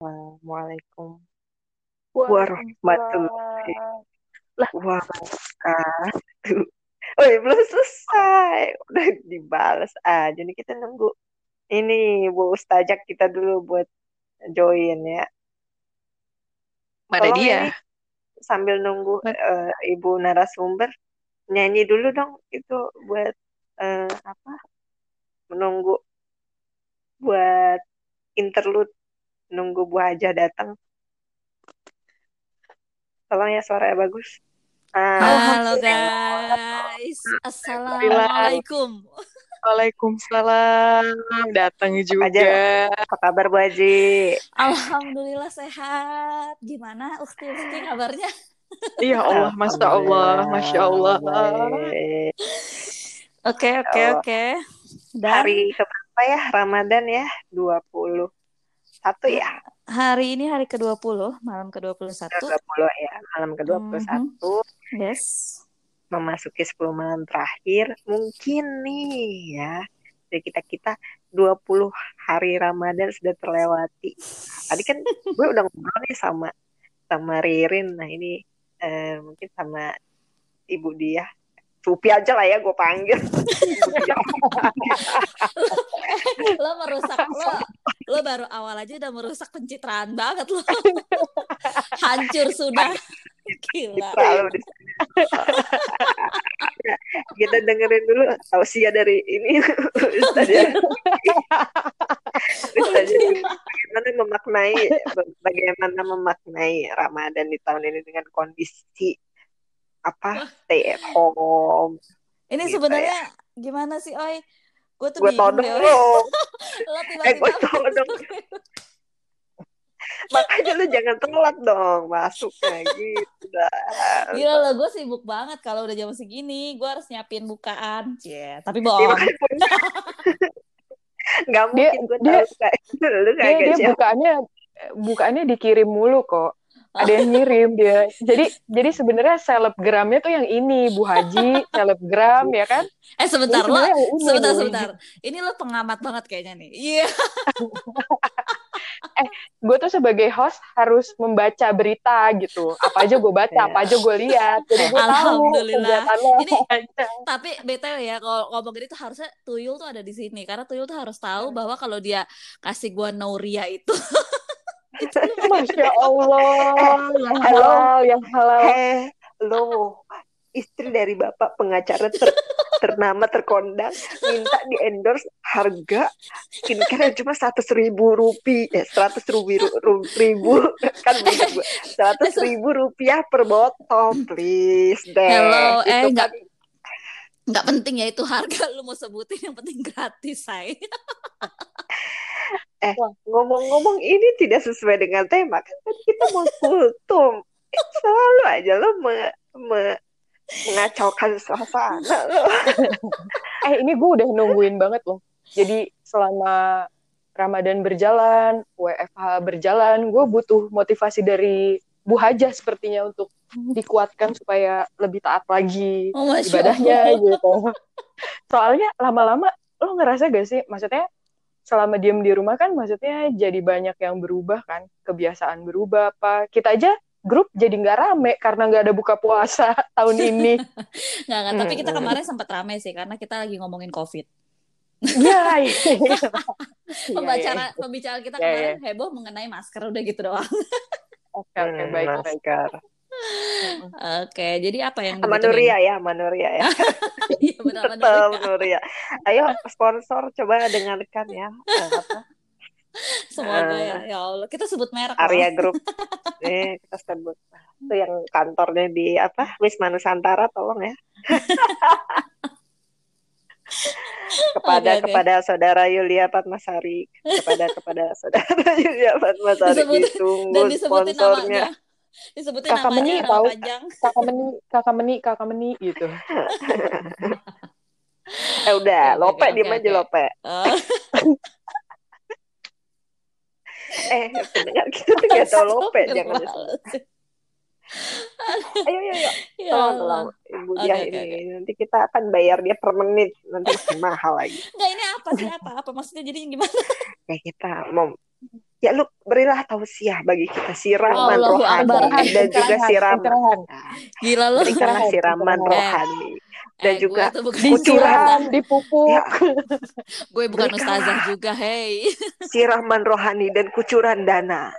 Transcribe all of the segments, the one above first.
Assalamualaikum Waalaikumsalam. warahmatullahi Lah, wabarakatuh. Oh, belum selesai. Udah dibalas aja nih kita nunggu. Ini Bu Ustajak kita dulu buat join ya. mana Tolong dia? ini sambil nunggu eh, Ibu narasumber nyanyi dulu dong itu buat eh, apa? Menunggu buat interlude nunggu Bu Haja datang. Tolong ya suaranya bagus. Ah, Halo guys. Assalamualaikum. Waalaikumsalam. Datang juga. Haja, apa kabar Bu Haji? Alhamdulillah sehat. Gimana Ukti Ukti kabarnya? Iya Allah, Masya Allah, Masya Allah. Oke oke oke. Dan Hari keberapa ya Ramadan ya? 21 ya? hari ini hari ke-20, malam ke-21. 20 ya, malam ke-21 Yes. memasuki 10 malam terakhir. Mungkin nih ya, dari kita-kita 20 hari Ramadan sudah terlewati. Tadi kan gue udah ngobrol nih sama sama Ririn. Nah, ini eh, mungkin sama ibu dia. Supi aja lah ya gue panggil. Lo merusak lo lo baru awal aja udah merusak pencitraan banget lo. Hancur sudah. Gila. Kita dengerin dulu tausiah dari ini Ustaz ya. Ustaz ya. Bagaimana memaknai bagaimana memaknai Ramadan di tahun ini dengan kondisi apa stay at home. Ini Gitu sebenarnya gimana sih, Oi? Gue tuh Gue bingung todong lo. Eh gue todong. Makanya lu jangan telat dong masuknya gitu dah. Gila lo, gue sibuk banget kalau udah jam segini. Gue harus nyiapin bukaan. Cie, tapi Iya, bohong. makanya Gak Dia- mungkin gue dia- tahu kayak lu dia dia bukaannya bukaannya dikirim mulu kok ada yang ngirim dia jadi jadi sebenarnya selebgramnya tuh yang ini Bu Haji selebgram ya kan Eh sebentar lo, ini sebentar sebentar. Ini lo pengamat banget kayaknya nih. Iya. gue tuh sebagai host harus membaca berita gitu apa aja gue baca apa aja gue lihat jadi gue tahu Alhamdulillah. kegiatannya Ini-. Tapi btw ya kalau ngomong gini tuh harusnya Tuyul tuh ada di sini karena Tuyul tuh harus tahu bahwa kalau dia kasih gua Nauria itu masya Allah yang Halo. halal yang halal Eh, lo istri dari bapak pengacara ter- ternama terkondang minta di endorse harga skincare yang cuma seratus ribu rupiah, seratus ribu, ru- ribu kan seratus ribu rupiah per botol, please deh. Hello, eh, Itu nggak- kan- nggak penting ya itu harga lu mau sebutin yang penting gratis say. eh ngomong-ngomong ini tidak sesuai dengan tema. Kan tadi kita mau kultum Eh, selalu aja lo me- me- mengacaukan suasana lo. eh ini gue udah nungguin banget loh. Jadi selama Ramadan berjalan WFH berjalan gue butuh motivasi dari Bu Haja sepertinya untuk dikuatkan supaya lebih taat lagi Oh, ibadahnya gitu. Soalnya lama-lama lo ngerasa gak sih? Maksudnya selama diem di rumah kan maksudnya jadi banyak yang berubah kan kebiasaan berubah apa kita aja grup jadi nggak rame karena nggak ada buka puasa tahun ini Nggak, nggak. Tapi kita Hmm. kemarin sempat rame sih karena kita lagi ngomongin COVID. Iya, iya. Iya, Pembicara, iya. pembicaraan kita kemarin heboh mengenai masker udah gitu doang. Oke, oke, Hmm, baik, baik. Oke, jadi apa yang Sama digituin? Nuria ya, sama Nuria ya. Iya benar benar. Tetap Nuria. Ayo sponsor coba dengarkan ya. Eh, apa? Semoga Eh. ya. Ya Allah, kita sebut merek. Arya Group. Eh, kita sebut. Itu yang kantornya di apa? Wisma Nusantara tolong ya. kepada oke. kepada saudara Yulia Fatmasari kepada kepada saudara Yulia Fatmasari Disebut- ditunggu sponsornya namanya. Disebutin Kakak namanya Meni tahu. panjang. kakak meni, kakak meni, kakak meni gitu. eh udah Oke, lope oke, diem oke, aja lope Oh, eh pendengar kita tuh gak tau lope jangan. Ayo ayo ayo Ya tolong tolong ibu Oke, dia oke, ini oke. nanti kita akan bayar dia per menit nanti masih mahal lagi Enggak ini apa sih apa? Apa maksudnya jadi gimana? kayak kita mau ya lu berilah tausiah bagi kita siraman Allahu rohani Akbar. dan juga siraman Gila lu. berikanlah Pencerahan, siraman rohani dan Eh, juga Kucuran. Dipupuk. ya, gue bukan Berikanlah. ustazah juga, hey. siraman rohani dan kucuran dana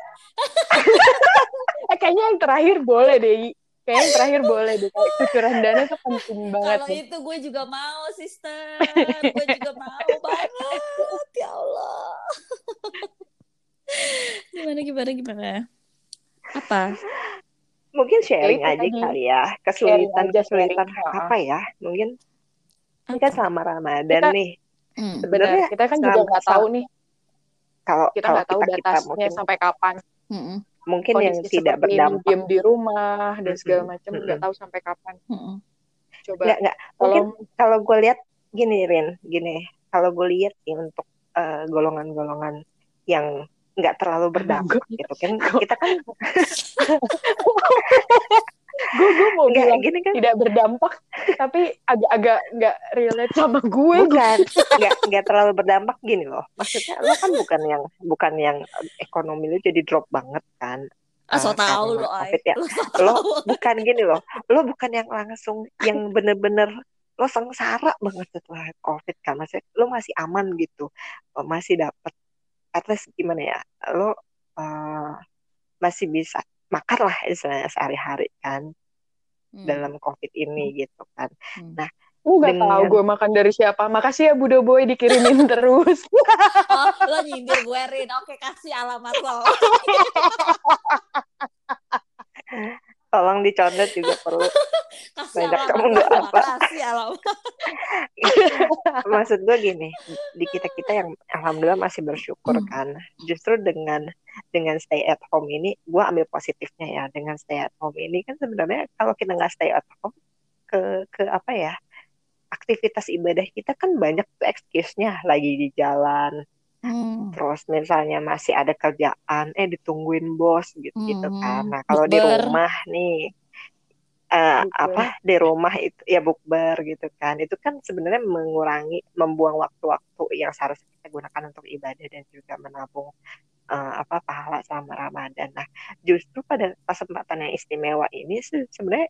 Eh, kayaknya yang terakhir boleh deh. Kayaknya yang terakhir boleh deh. Kayak kucuran dana tuh penting banget Kalau itu gue juga mau, sister. Gue juga mau banget. Ya Allah. gimana, gimana, gimana? Apa? mungkin sharing aja kali ya kesulitan aja, kesulitan sharing. apa ya mungkin ini kan selama Ramadan Kita- nih Hmm. sebenarnya Benar, kita kan juga nggak tahu nih. kalau Kita kalau nggak tahu kita, kita batasnya mungkin sampai kapan. Mm-mm. Mungkin yang tidak berdampak. diem di rumah dan segala macam nggak tahu sampai kapan. Coba nggak nggak. mungkin kalau gue lihat gini Rin gini. Kalau gue lihat sih untuk eh, golongan-golongan yang nggak terlalu berdampak gitu kan kita kan gue gue mau nggak bilang gini kan tidak berdampak tapi agak-agak nggak relate sama gue bukan nggak nggak terlalu berdampak gini loh. Maksudnya lo kan bukan yang bukan yang ekonomi lo jadi drop banget kan. Ah, so Eh, tau lo, ya. Lo so lo tau. bukan gini loh. Lo bukan yang langsung yang bener-bener lo sengsara banget setelah covid kan. Maksudnya lo masih aman gitu. Lo masih dapat at least gimana ya lo eh, masih bisa makan lah istilahnya sehari-hari kan Hmm. dalam covid ini gitu kan Hmm. nah gue nggak Dengan- tahu gue makan dari siapa makasih ya Budo Boy dikirimin terus Oh, lo nyindir gue, Rin. Oke, kasih alamat lo. tolong dicondet juga perlu Kasih Banyak kamu nggak apa. Kasih maksud gue gini di kita kita yang alhamdulillah masih bersyukur Hmm. kan justru dengan dengan stay at home ini gue ambil positifnya ya dengan stay at home ini kan sebenarnya kalau kita nggak stay at home ke ke apa ya aktivitas ibadah kita kan banyak tuh excuse-nya lagi di jalan Hmm. terus misalnya masih ada kerjaan eh ditungguin bos gitu gitu Hmm. kan nah kalau di rumah nih Bukber. apa di rumah itu ya bukber gitu kan itu kan sebenarnya mengurangi membuang waktu-waktu yang seharusnya kita gunakan untuk ibadah dan juga menabung eh, apa pahala selama Ramadan nah justru pada kesempatan yang istimewa ini sebenarnya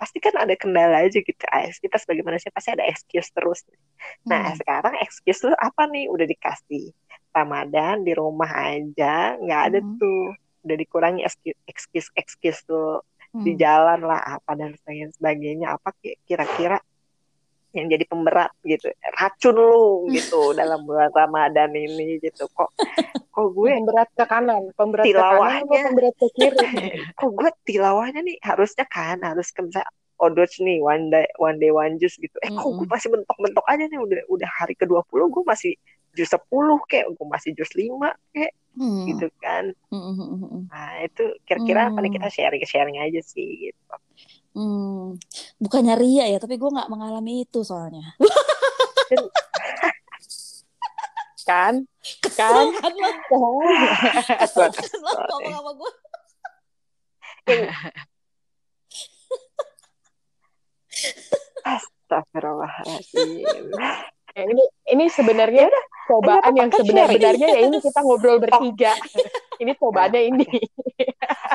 pasti kan ada kendala aja gitu AS kita sebagai manusia pasti ada excuse terus nah Hmm. sekarang excuse lu apa nih udah dikasih Ramadan di rumah aja nggak ada Hmm. tuh udah dikurangi excuse excuse tuh di Hmm. jalan lah apa dan sebagainya sebagainya apa ki- kira-kira yang jadi pemberat gitu racun lu gitu dalam bulan Ramadan ini gitu kok kok gue pemberat ke kanan pemberat ke kanan Tilawahnya. pemberat ke kiri kok gue tilawahnya nih harusnya kan harus ke misalnya Odoch nih one day one day one juice gitu eh kok gue masih mentok-mentok aja nih udah udah hari ke 20 gue masih jus 10 kayak gue masih jus 5 kayak Hmm. gitu kan Hmm, hmm, hmm, nah itu kira-kira apa nih Hmm. kita sharing sharing aja sih gitu Hmm. Bukannya ria ya, tapi gue nggak mengalami itu soalnya. kan Kesel kan kan lo, kesel kan lo ngomong sama gue. Astagfirullahaladzim Ya, ini ini sebenarnya cobaan yang sebenar-benarnya ya ini kita ngobrol bertiga. Ini cobaannya ini.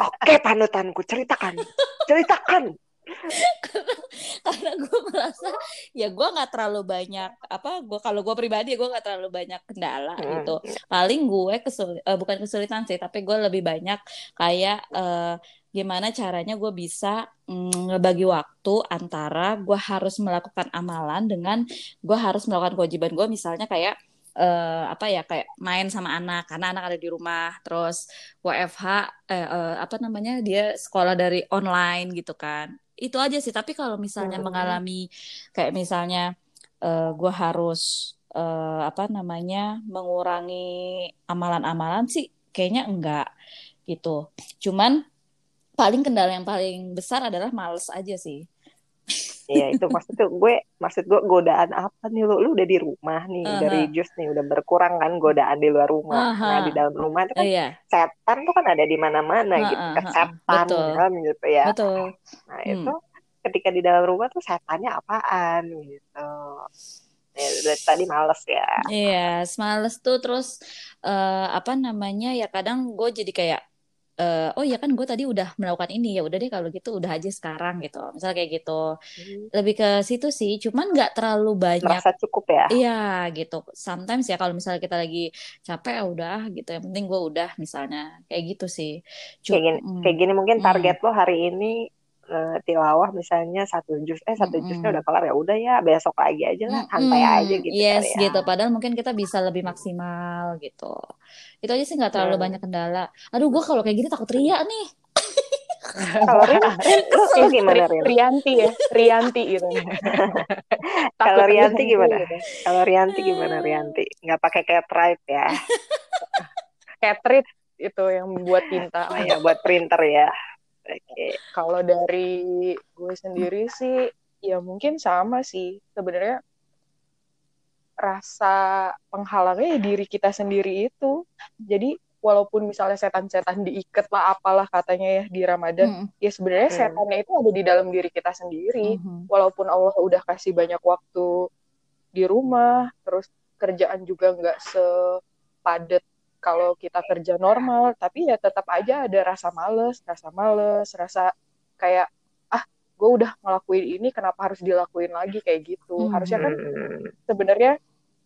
Oke panutanku ceritakan. Ceritakan Karena gue merasa ya gue nggak terlalu banyak apa gue kalau gue pribadi gue nggak terlalu banyak kendala Hmm. gitu. Paling gue kesulitan bukan kesulitan sih, tapi gue lebih banyak kayak eh, gimana caranya gue bisa mm, ngebagi waktu antara gue harus melakukan amalan dengan gue harus melakukan kewajiban gue misalnya kayak eh, apa ya kayak main sama anak karena anak ada di rumah terus WFH eh, eh, apa namanya dia sekolah dari online gitu kan itu aja sih tapi kalau misalnya Hmm. mengalami kayak misalnya eh, gue harus eh, apa namanya mengurangi amalan-amalan sih kayaknya enggak gitu cuman paling kendala yang paling besar adalah males aja sih Iya itu maksud tuh gue maksud gue godaan apa nih lu lu udah di rumah nih Aha. dari jus nih udah berkurang kan godaan di luar rumah Aha. nah di dalam rumah itu kan iya setan tuh kan ada di mana-mana Ha, gitu ha, kan ha, ha. setan Betul. kan gitu ya betul nah Hmm. itu ketika di dalam rumah tuh setannya apaan gitu Ya, dari tadi males ya. Iya, males tuh terus eh, apa namanya ya kadang gue jadi kayak eh, oh ya kan gue tadi udah melakukan ini ya udah deh kalau gitu udah aja sekarang gitu. Misal kayak gitu. Lebih ke situ sih, cuman nggak terlalu banyak. Merasa cukup ya. Iya gitu. Sometimes ya kalau misalnya kita lagi capek ya udah gitu. Yang penting gue udah misalnya kayak gitu sih. Cu- Kayak gini, mm, kayak gini mungkin mm, target lo hari ini eh, tilawah misalnya satu juz eh satu juznya mm-mm. udah kelar ya udah ya besok lagi aja lah santai Mm-mm. aja gitu Yes ya. gitu. Padahal mungkin kita bisa lebih maksimal gitu. Itu aja sih nggak terlalu Hmm. banyak kendala. Aduh, gue kalau kayak gini takut ria nih. Kalau Rin, Rin, lu, lu gimana Rin? Rianti ya, Rianti gitu. Kalau Takut Rianti gimana? gitu. Kalau Rianti gimana Rianti? Nggak pakai Catrice ya? Catrit itu yang buat tinta. Oh ya buat printer ya. Oke. Kalau dari gue sendiri sih, ya mungkin sama sih. Sebenarnya rasa penghalangnya ya diri kita sendiri itu. Jadi walaupun misalnya setan-setan diikat lah apalah katanya ya di Ramadan, Mm, ya sebenarnya Hmm. setannya itu ada di dalam diri kita sendiri. mhm. Walaupun Allah udah kasih banyak waktu di rumah, terus kerjaan juga nggak sepadat kalau kita kerja normal, tapi ya tetap aja ada rasa males, rasa males, rasa kayak ah gue udah ngelakuin ini kenapa harus dilakuin lagi kayak gitu. Hmm. Harusnya kan Hmm. sebenarnya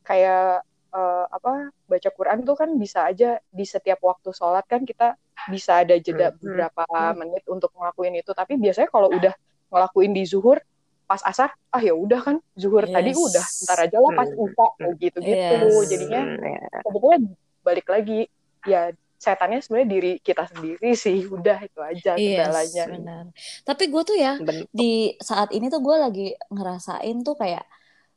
kayak eh, apa baca Quran tuh kan bisa aja di setiap waktu sholat kan kita bisa ada jeda Hmm. beberapa Hmm. menit untuk ngelakuin itu. Tapi biasanya kalau udah ngelakuin di zuhur pas asar, ah ya udah kan zuhur tadi Yes. udah, ntar aja lah pas Hmm. isya kayak gitu-gitu. Yes. Jadinya Hmm, ya. sebetulnya balik lagi. Ya setannya sebenarnya diri kita sendiri sih. Udah itu aja Yes, kendalanya. benar. Tapi gue tuh ya Ben- di saat ini tuh gue lagi ngerasain tuh kayak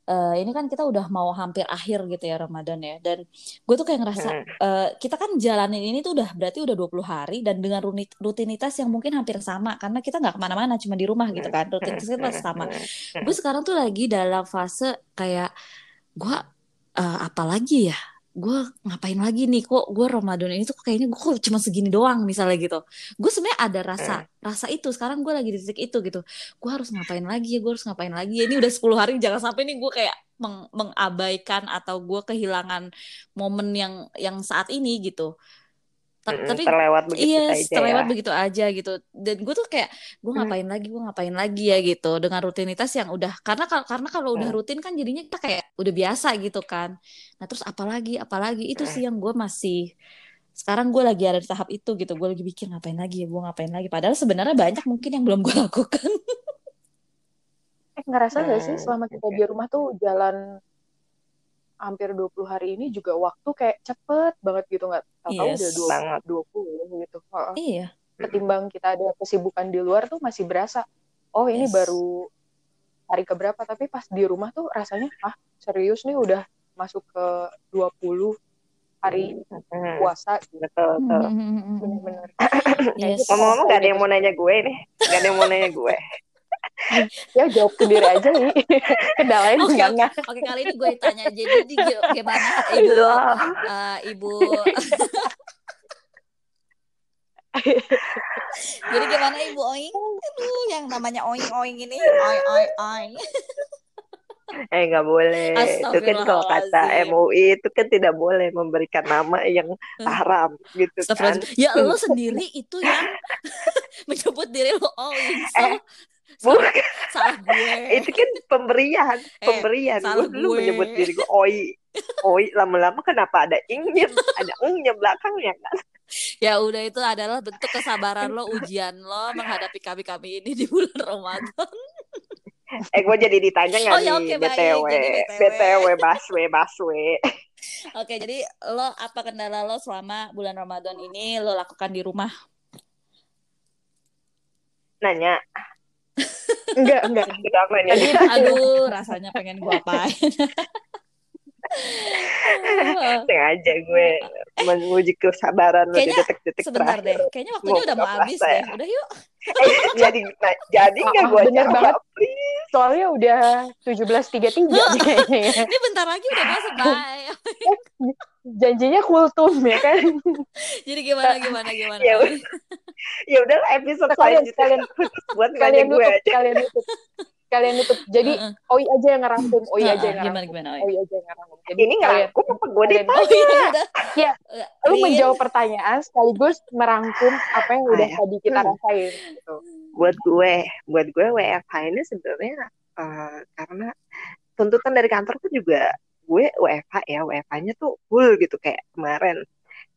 eh, ini kan kita udah mau hampir akhir gitu ya Ramadan ya. Dan gue tuh kayak ngerasa Hmm. eh, kita kan jalanin ini tuh udah berarti udah 20 hari dan dengan rutinitas yang mungkin hampir sama karena kita nggak ke mana-mana cuma di rumah gitu kan. Rutinitas kita sama gue sekarang tuh lagi dalam fase kayak gue eh, apa lagi ya gue ngapain lagi nih? Kok gue Ramadan ini tuh kayaknya gue kok cuma segini doang misalnya gitu. Gue sebenarnya ada rasa rasa itu. Sekarang gue lagi di titik itu gitu. Gue harus ngapain lagi ya? Gue harus ngapain lagi ya? Ini udah 10 hari jangan sampai nih gue kayak meng- mengabaikan atau gue kehilangan momen yang yang saat ini gitu Mm-mm, tapi terlewat begitu Iya, saja terlewat ya. begitu aja gitu. Dan gue tuh kayak gue ngapain lagi, gue ngapain lagi ya gitu dengan rutinitas yang udah karena karena kalau udah Hmm. rutin kan jadinya kita kayak udah biasa gitu kan. Nah terus apalagi apalagi itu sih yang gue masih sekarang gue lagi ada di tahap itu gitu. Gue lagi pikir ngapain lagi ya, gue ngapain lagi. Padahal sebenarnya banyak mungkin yang belum gue lakukan. Eh, ngerasa nggak sih Hmm. selama kita di rumah tuh jalan hampir 20 hari ini juga waktu kayak cepet banget gitu nggak tahu Yes. udah dua- Banget. 20 gitu. Heeh. iya. Ketimbang kita ada kesibukan di luar tuh masih berasa oh ini Yes. baru hari keberapa tapi pas di rumah tuh rasanya ah serius nih udah masuk ke 20 hari Hmm, puasa betul betul. bener-bener Yes. Ngomong-ngomong gak ada yang mau nanya gue nih, gak ada yang mau nanya gue. Ya jawab sendiri aja nih kendalanya Oke, gimana oke. Oke, kali ini gue tanya. Jadi di, gimana ibu eh, ibu Jadi gimana Ibu Oing? Aduh, yang namanya Oing Oing ini, Oing Oing Oing. Eh nggak boleh. Itu kan kalau kata. MUI itu kan tidak boleh memberikan nama yang haram gitu kan. Ya lo sendiri itu yang menyebut diri lo Oing. So, Eh, Bukan, salah gue. itu kan pemberian, Eh, pemberian. salah Gue dulu gue. menyebut diri gue Oi. Oi lama-lama kenapa ada ingnya, ada ungnya belakangnya kan. Ya udah itu adalah bentuk kesabaran lo, ujian lo menghadapi kami-kami ini di bulan Ramadan. Eh gue jadi ditanya nggak Oh, ya, nih. BTW, Jadi BTW. BTW Baswe Baswe. Oke, jadi lo apa kendala lo selama bulan Ramadan ini lo lakukan di rumah? Nanya, enggak enggak aku nanya. Tadi aduh rasanya pengen gue apain. sengaja gue menguji kesabaran lo di detik-detik terakhir. deh, kayaknya waktunya Mau udah mau habis deh. ya? Udah yuk. Eh, jadi nah, jadi nggak Ah, gue bener jawab? banget. soalnya udah 17.33 nih kayaknya ya. Ini bentar lagi udah mau selesai. janjinya kultum ya kan Jadi gimana gimana gimana? Ya. Ya udah episode Kalian- selanjutnya kalian- buat kalian gue nutup aja. kalian nutup sekalian nutup. Jadi Heeh. Oi aja yang ngerangkum, Oi aja Heeh, yang gimana ngerangkum. gimana Oi? Oi aja yang ngerangkum. Jadi Ini kalian ngerangkum apa gue kalian- ditanya? Oh iya udah. Iya. Eh, lu menjawab pertanyaan sekaligus merangkum apa yang udah Ah, ya. tadi kita Hmm. rasain gitu. buat gue buat gue WFH ini sebenarnya eh, karena tuntutan dari kantor tuh juga gue WFH ya WFH-nya tuh full gitu kayak kemarin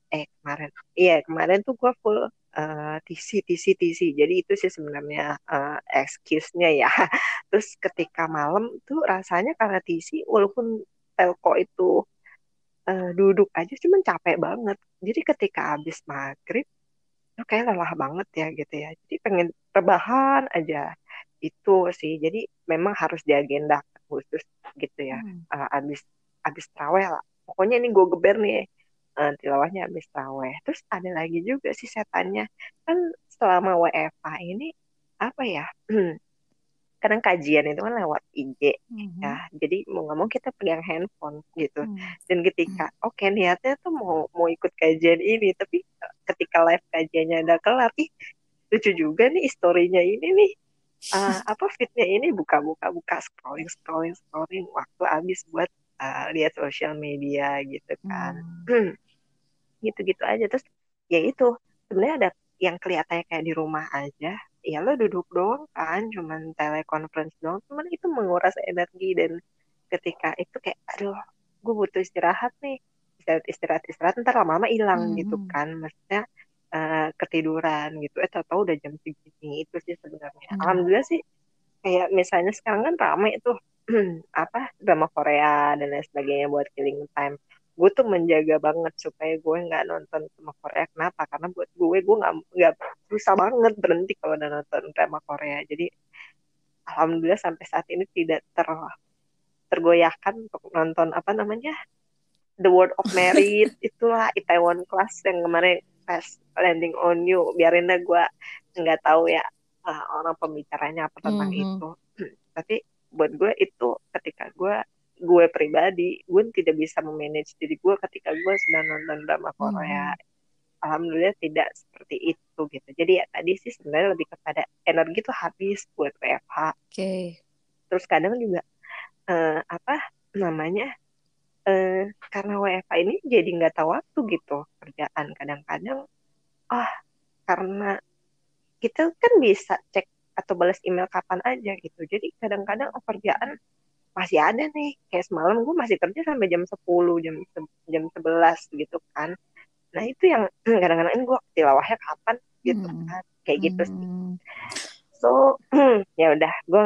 eh kemarin iya kemarin tuh gue full eh, TC TC TC jadi itu sih sebenarnya eh, excuse-nya ya. Terus ketika malam tuh rasanya karena TC walaupun telco itu eh, duduk aja cuman capek banget. Jadi ketika habis maghrib tuh kayak lelah banget ya gitu ya. Jadi pengen rebahan aja. Itu sih. Jadi memang harus diagenda khusus gitu ya. Hmm. Eh, abis abis traweh lah. Pokoknya ini gue geber nih eh, tilawahnya abis traweh. Terus ada lagi juga sih setannya. Kan selama WFA ini apa ya kadang kajian itu kan lewat IG Mhm. ya. Jadi mau nggak mau kita pegang handphone gitu. Hmm. dan ketika oke niatnya tuh mau mau ikut kajian ini tapi ketika live kajiannya udah kelar ih lucu juga nih historinya ini nih. Ah, apa fitnya ini buka-buka buka scrolling scrolling scrolling. Waktu habis buat ah, lihat sosial media gitu kan. Hmm. gitu-gitu aja terus ya itu sebenarnya ada yang kelihatannya kayak di rumah aja ya lo duduk doang kan cuman teleconference doang cuman itu menguras energi dan ketika itu kayak aduh gue butuh istirahat nih istirahat istirahat istirahat ntar lama-lama hilang gitu Mhm. kan maksudnya eh, ketiduran gitu eh tau udah jam segini itu sih sebenarnya Hmm. alhamdulillah sih kayak misalnya sekarang kan ramai tuh apa drama Korea dan lain sebagainya buat killing time gue tuh menjaga banget supaya gue nggak nonton drama Korea. Kenapa? Karena buat gue gue nggak nggak susah banget berhenti kalau udah nonton drama Korea. Jadi alhamdulillah sampai saat ini tidak ter tergoyahkan untuk nonton apa namanya? The World of Merit itulah Itaewon Class yang kemarin pas landing on you. Biarin deh gue nggak tahu ya uh, orang pembicaranya apa tentang Mhm. itu. Tapi buat gue itu ketika gue gue pribadi gue tidak bisa memanage diri gue ketika gue sedang nonton drama Korea. Alhamdulillah tidak seperti itu gitu. Jadi ya tadi sih sebenarnya lebih kepada energi tuh habis buat WFH Oke. terus kadang juga eh, apa namanya eh, karena WFH ini jadi nggak tahu waktu gitu kerjaan. Kadang-kadang ah karena kita kan bisa cek atau balas email kapan aja gitu. Jadi kadang-kadang oh, kerjaan masih ada nih kayak semalam gue masih kerja sampai jam 10 jam jam 11 gitu kan nah itu yang kadang-kadang ini gue tilawahnya kapan gitu Hmm. kan kayak gitu sih Hmm. So ya udah gue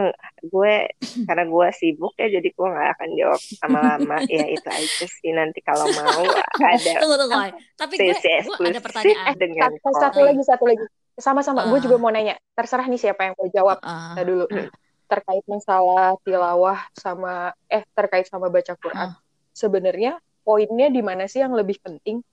gue karena gue sibuk ya jadi gue nggak akan jawab lama-lama ya itu aja sih nanti kalau mau ada Tunggu tunggu. Oi. Tapi gue, sesi gue ada pertanyaan. dengan Satu, satu lagi, satu lagi. Sama-sama, gue Ah. juga mau nanya. Terserah nih siapa yang mau jawab. Kita dulu. Hmm. Terkait masalah tilawah sama, eh terkait sama baca Quran. Ah. Sebenarnya poinnya di mana sih yang lebih penting?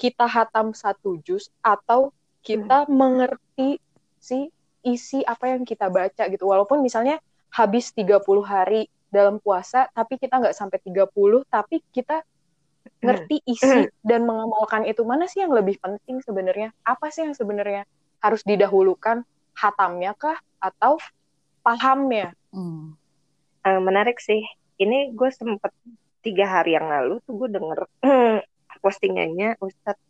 Kita hatam satu juz atau kita mengerti si isi apa yang kita baca gitu. Walaupun misalnya habis 30 hari dalam puasa, tapi kita nggak sampai 30, tapi kita ngerti isi dan mengamalkan itu mana sih yang lebih penting sebenarnya? Apa sih yang sebenarnya harus didahulukan? Hatamnya kah atau pahamnya? hmm. Eh, menarik sih ini gue sempet tiga hari yang lalu tuh gue denger postingannya Ustadz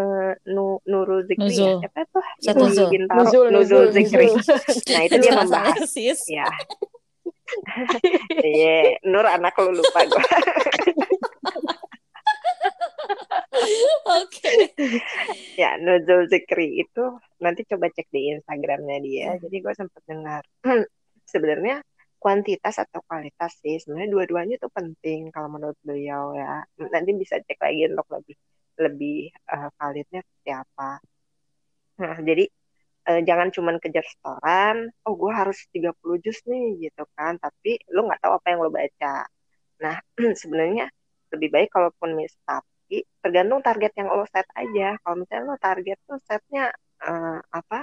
eh, Nu Nurul Zikri ya Nuzul. siapa tuh Ustadz Yang Nuzul. Bintaro, Nuzul, Nuzul nuzul, Zikri nuzul. nah itu dia membahas ya Iya, Nur anak lu lupa gue. Oke. ya, Nuzul Zikri itu nanti coba cek di Instagramnya dia. Jadi gue sempat dengar. Sebenarnya kuantitas atau kualitas sih sebenarnya dua-duanya itu penting kalau menurut beliau ya. Nanti bisa cek lagi untuk lebih lebih eh, validnya seperti apa. Nah, jadi eh, jangan cuman kejar setoran, oh gue harus 30 juz nih gitu kan, tapi lu nggak tahu apa yang lo baca. Nah, sebenarnya lebih baik kalaupun mis tapi tergantung target yang lo set aja. Kalau misalnya lo target tuh setnya eh, apa?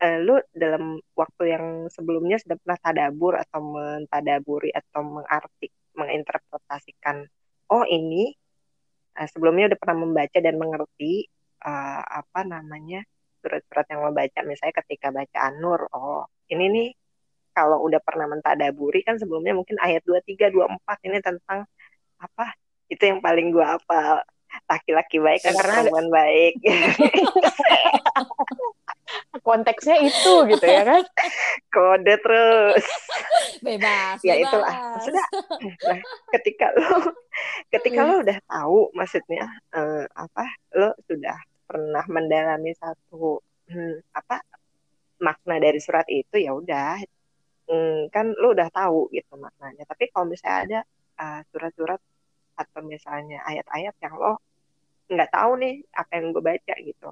Eh, lu dalam waktu yang sebelumnya sudah pernah tadabur atau mentadaburi atau mengarti menginterpretasikan oh ini eh, sebelumnya udah pernah membaca dan mengerti eh, apa namanya surat-surat yang lo baca misalnya ketika baca An-Nur oh ini nih kalau udah pernah mentadaburi kan sebelumnya mungkin ayat 23, 24 ini tentang apa? Itu yang paling gue hafal. Laki-laki baik Karena ada- perempuan baik. konteksnya itu gitu ya kan Kode terus. bebas ya bebas. itulah maksudnya nah, ketika lo ketika lo udah tahu maksudnya eh, apa lo sudah pernah mendalami satu hmm, apa makna dari surat itu ya udah hmm, kan lo udah tahu gitu maknanya tapi kalau misalnya ada eh, surat-surat atau misalnya ayat-ayat yang lo nggak tahu nih apa yang gue baca gitu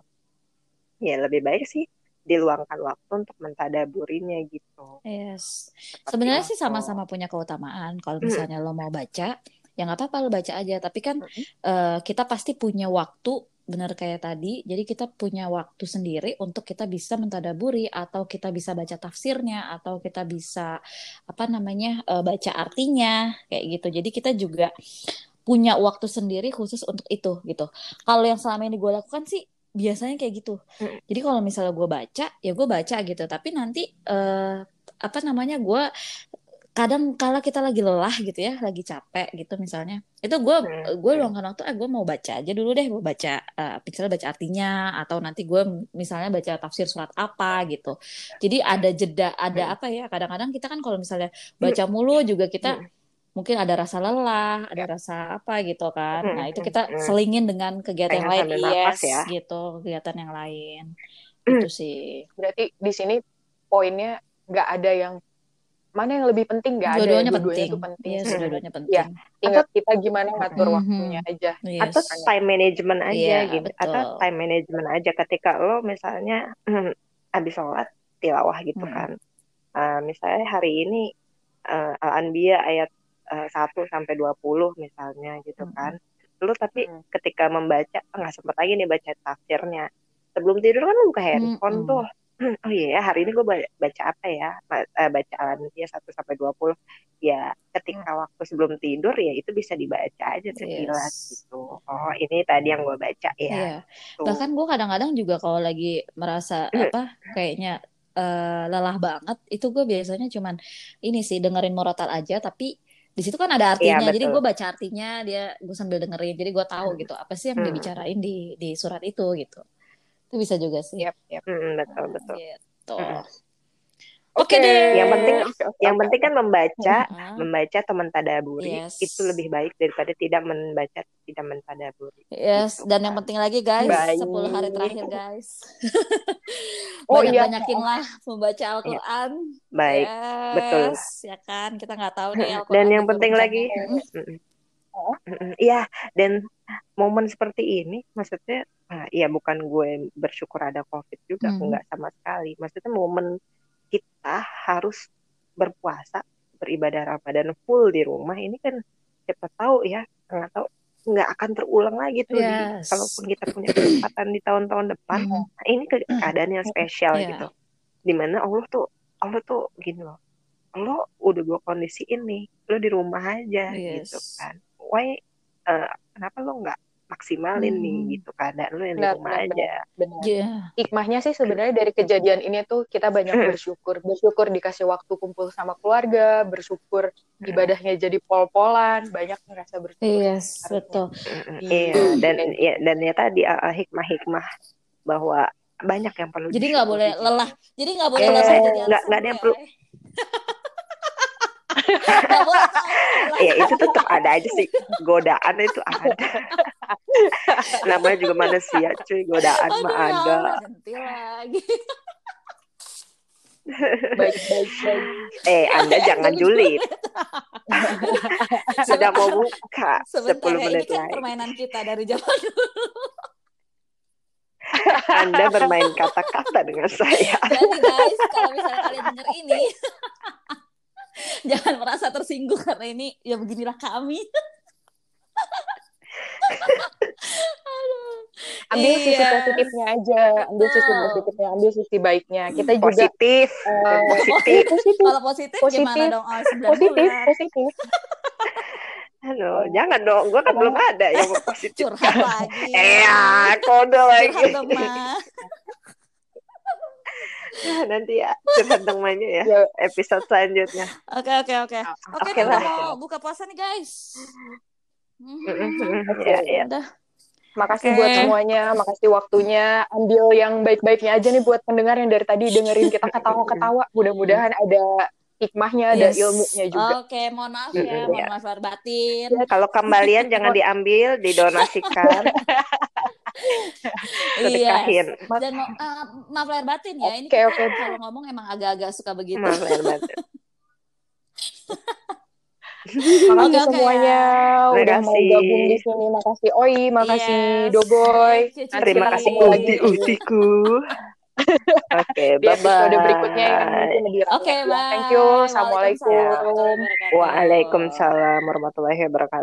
ya lebih baik sih diluangkan waktu untuk mentadaburinya gitu Yes. Seperti Sebenarnya sih itu. sama-sama punya keutamaan. Kalau Hmm. misalnya lo mau baca, ya nggak apa-apa lo baca aja. Tapi kan Mm-mm. eh, kita pasti punya waktu, benar kayak tadi. Jadi kita punya waktu sendiri untuk kita bisa mentadaburi atau kita bisa baca tafsirnya atau kita bisa apa namanya eh, baca artinya kayak gitu. Jadi kita juga punya waktu sendiri khusus untuk itu gitu. Kalau yang selama ini gue lakukan sih biasanya kayak gitu. Mm. Jadi kalau misalnya gue baca, ya gue baca gitu. Tapi nanti eh, apa namanya gue kadang kala kita lagi lelah gitu ya, lagi capek gitu misalnya. Itu gue Hmm, gue hmm. luangkan waktu, eh gue mau baca aja dulu deh, mau baca eh, misalnya baca artinya atau nanti gue misalnya baca tafsir surat apa gitu. Jadi ada jeda, ada Hmm. apa ya? Kadang-kadang kita kan kalau misalnya baca mulu juga kita Hmm. Mungkin ada rasa lelah, ada rasa apa gitu kan. Hmm, Nah, itu hmm, kita hmm. selingin dengan kegiatan yang lain, yes, ya. gitu, kegiatan yang lain. Hmm. Itu sih. berarti di sini poinnya nggak ada yang mana yang lebih penting nggak ada ya Dua-duanya penting. itu penting Yes, Hmm. dua-duanya ya penting. tinggal kita gimana ngatur Mhm. waktunya aja atau Yes. time management aja Iya, gitu atau betul. time management aja ketika lo misalnya habis sholat tilawah gitu Hmm. kan Eh, misalnya hari ini eh, Al-Anbiya ayat eh, 1 sampai 20 misalnya gitu Hmm. kan lo tapi Hmm. ketika membaca "Ah, nggak sempet lagi nih baca tafsirnya sebelum tidur kan lo buka handphone Mm-mm. tuh oh iya ya hari ini gue baca apa ya eh, baca Al-Anbiya 1 sampai 20 ya ketika waktu sebelum tidur ya itu bisa dibaca aja sekilas Yes. gitu oh ini tadi yang gue baca ya Iya. tuh. Bahkan gue kadang-kadang juga kalau lagi merasa Hmm. apa kayaknya eh, lelah banget, itu gue biasanya cuman ini sih dengerin murotal aja, tapi di situ kan ada Iya, artinya. Jadi betul. gue baca artinya, dia gue sambil dengerin. Jadi gue tahu Hmm. gitu apa sih yang Hmm. dibicarain di di surat itu gitu. Itu bisa juga sih. Yap, yap. Mm, betul betul Gitu. Mm. Oke deh. Yang penting- oke, yang penting kan membaca Heeh. membaca atau mentadaburi Yes. itu lebih baik daripada tidak membaca tidak mentadaburi Yes, Gitu dan yang penting lagi guys, Baik. 10 hari terakhir guys. Oh, iya. Banyak-banyakinlah membaca Al-Qur'an. baik Yes, betul. ya kan? Kita nggak tahu nih Al-Qur'an dan yang penting lagi. Iya, dan momen seperti ini maksudnya ah, ya bukan gue bersyukur ada covid juga Mhm. enggak sama sekali maksudnya momen kita harus berpuasa beribadah Ramadan full di rumah ini kan siapa tahu ya nggak tahu nggak akan terulang lagi tuh di Yes. kalaupun kita punya kesempatan di tahun-tahun depan Mhm. nah, ini ke- keadaan yang spesial Iya. gitu di mana Allah tuh Allah tuh gini loh lo udah gue kondisiin nih lo di rumah aja Yes. gitu kan why eh, kenapa lo nggak maksimalin nih Hmm. gitu keadaan lo yang di rumah benar, aja Benar. Iya. Hikmahnya sih sebenarnya dari kejadian ini tuh kita banyak Mm. bersyukur. Bersyukur dikasih waktu kumpul sama keluarga, bersyukur Mm. ibadahnya jadi pol-polan, banyak ngerasa bersyukur. Yes, Harusnya. betul. Mm-mm, Iya. iya dan ya dan ya tadi uh, uh, hikmah-hikmah bahwa banyak yang perlu Jadi nggak boleh lelah. Jadi nggak boleh Eh, lelah jadi nggak- nggak ada yang ya. perlu-. ya itu tetap ada aja sih. Godaan itu ada. Namanya juga manusia cuy. Godaan Aduh, mah ya ada. Allah, ganti lagi. Baik, baik, baik. eh anda jangan julid. Sudah mau buka Sebentar 10 ya, ini menit kan lagi. permainan kita dari zaman dulu. anda bermain kata-kata dengan saya. Jadi guys, kalau misalnya kalian denger ini, jangan merasa tersinggung karena ini ya beginilah kami. Aduh. Ambil sisi Iya. positifnya aja, ambil sisi positifnya, ambil sisi baiknya. Kita juga positif eh, positif positif, Kalau positif, Positif. gimana dong? Oh, 9 positif, bulan. positif. Aduh, jangan dong gue kan belum ada yang positif Curhat lagi. eh ya, kode lagi Curhat nanti ya curhat dong Manya ya Ya. episode selanjutnya. Oke oke oke. Oke Oke kita lah. mau buka puasa nih guys. Mhm. ya, ya. Udah. Makasih Oke. buat semuanya, makasih waktunya. Ambil yang baik-baiknya aja nih buat pendengar yang dari tadi dengerin kita ketawa-ketawa. Mudah-mudahan ada hikmahnya, ada Yes. ilmunya juga. Oke, mohon maaf ya, mohon ya. maaf lahir batin. Kalau kembalian jangan diambil, didonasikan, Iya. Dan eh, maaf lahir batin ya, ini Oke, kita oke. kalau ngomong emang agak-agak suka begitu. Maaf lahir batin. Makasih oke semuanya Terima udah mau kasih. gabung di sini. Makasih Oi, makasih Yes. Doboy. Terima kasih lagi. uti-utiku. Oke, Di episode bye-bye. berikutnya yang mungkin lebih ramai. Oke, bye. Thank you. Assalamualaikum. Waalaikumsalam warahmatullahi wabarakatuh.